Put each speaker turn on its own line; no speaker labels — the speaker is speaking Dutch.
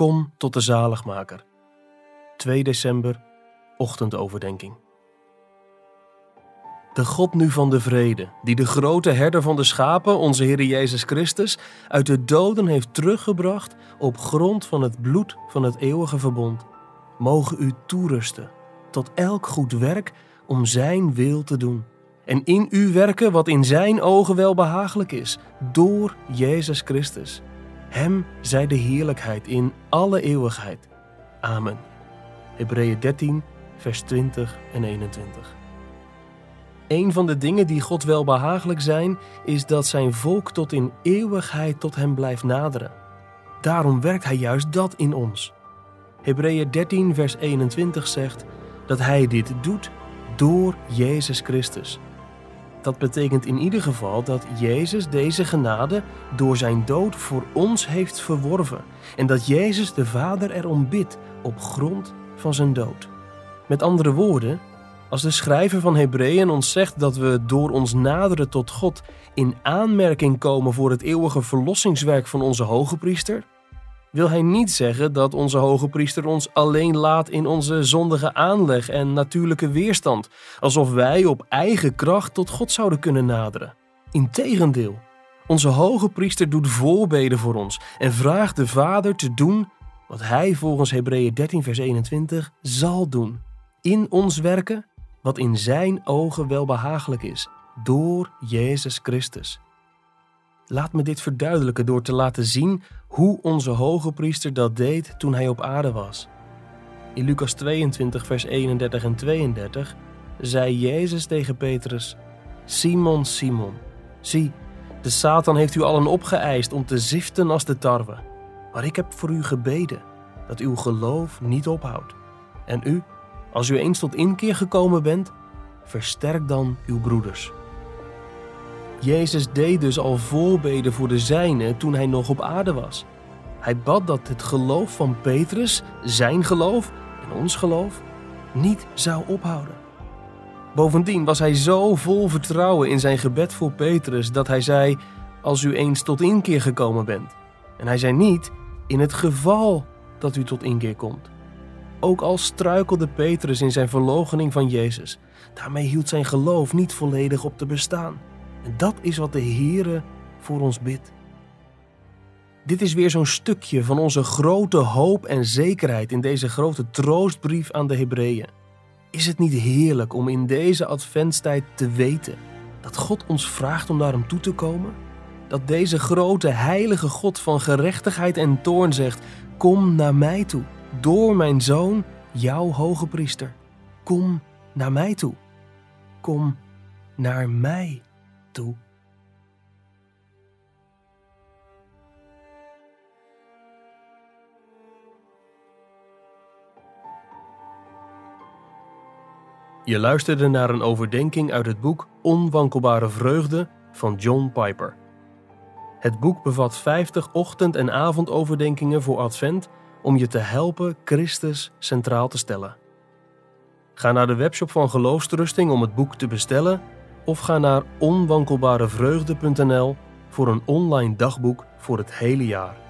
Kom tot de zaligmaker. 2 december, ochtendoverdenking. De God nu van de vrede, die de grote herder van de schapen, onze Heer Jezus Christus, uit de doden heeft teruggebracht op grond van het bloed van het eeuwige verbond, mogen u toerusten tot elk goed werk om Zijn wil te doen. En in u werken wat in Zijn ogen wel behagelijk is, door Jezus Christus. Hem zij de heerlijkheid in alle eeuwigheid. Amen. Hebreeën 13, vers 20 en 21. Een van de dingen die God wel behagelijk zijn, is dat zijn volk tot in eeuwigheid tot hem blijft naderen. Daarom werkt hij juist dat in ons. Hebreeën 13, vers 21 zegt dat hij dit doet door Jezus Christus. Dat betekent in ieder geval dat Jezus deze genade door zijn dood voor ons heeft verworven en dat Jezus de Vader erom bidt op grond van zijn dood. Met andere woorden, als de schrijver van Hebreeën ons zegt dat we door ons naderen tot God in aanmerking komen voor het eeuwige verlossingswerk van onze hoge priester, wil hij niet zeggen dat onze hoge priester ons alleen laat in onze zondige aanleg en natuurlijke weerstand, alsof wij op eigen kracht tot God zouden kunnen naderen. Integendeel, onze hoge priester doet voorbeden voor ons en vraagt de Vader te doen wat hij volgens Hebreeën 13 vers 21 zal doen. In ons werken wat in zijn ogen wel behagelijk is, door Jezus Christus. Laat me dit verduidelijken door te laten zien hoe onze hoge priester dat deed toen hij op aarde was. In Lucas 22, vers 31 en 32 zei Jezus tegen Petrus: Simon, Simon, zie, de Satan heeft u allen opgeëist om te ziften als de tarwe. Maar ik heb voor u gebeden dat uw geloof niet ophoudt. En u, als u eens tot inkeer gekomen bent, versterk dan uw broeders. Jezus deed dus al voorbeden voor de zijnen toen hij nog op aarde was. Hij bad dat het geloof van Petrus, zijn geloof en ons geloof, niet zou ophouden. Bovendien was hij zo vol vertrouwen in zijn gebed voor Petrus dat hij zei: Als u eens tot inkeer gekomen bent. En hij zei niet: In het geval dat u tot inkeer komt. Ook al struikelde Petrus in zijn verloochening van Jezus, daarmee hield zijn geloof niet volledig op te bestaan. En dat is wat de Heere voor ons bidt. Dit is weer zo'n stukje van onze grote hoop en zekerheid in deze grote troostbrief aan de Hebreeën. Is het niet heerlijk om in deze adventstijd te weten dat God ons vraagt om naar Hem toe te komen? Dat deze grote heilige God van gerechtigheid en toorn zegt: Kom naar mij toe, door mijn zoon, jouw hoge priester. Kom naar mij toe. Kom naar mij toe. Je luisterde naar een overdenking uit het boek Onwankelbare Vreugde van John Piper. Het boek bevat 50 ochtend- en avondoverdenkingen voor Advent om je te helpen Christus centraal te stellen. Ga naar de webshop van Geloofstrusting om het boek te bestellen of ga naar onwankelbarevreugde.nl voor een online dagboek voor het hele jaar.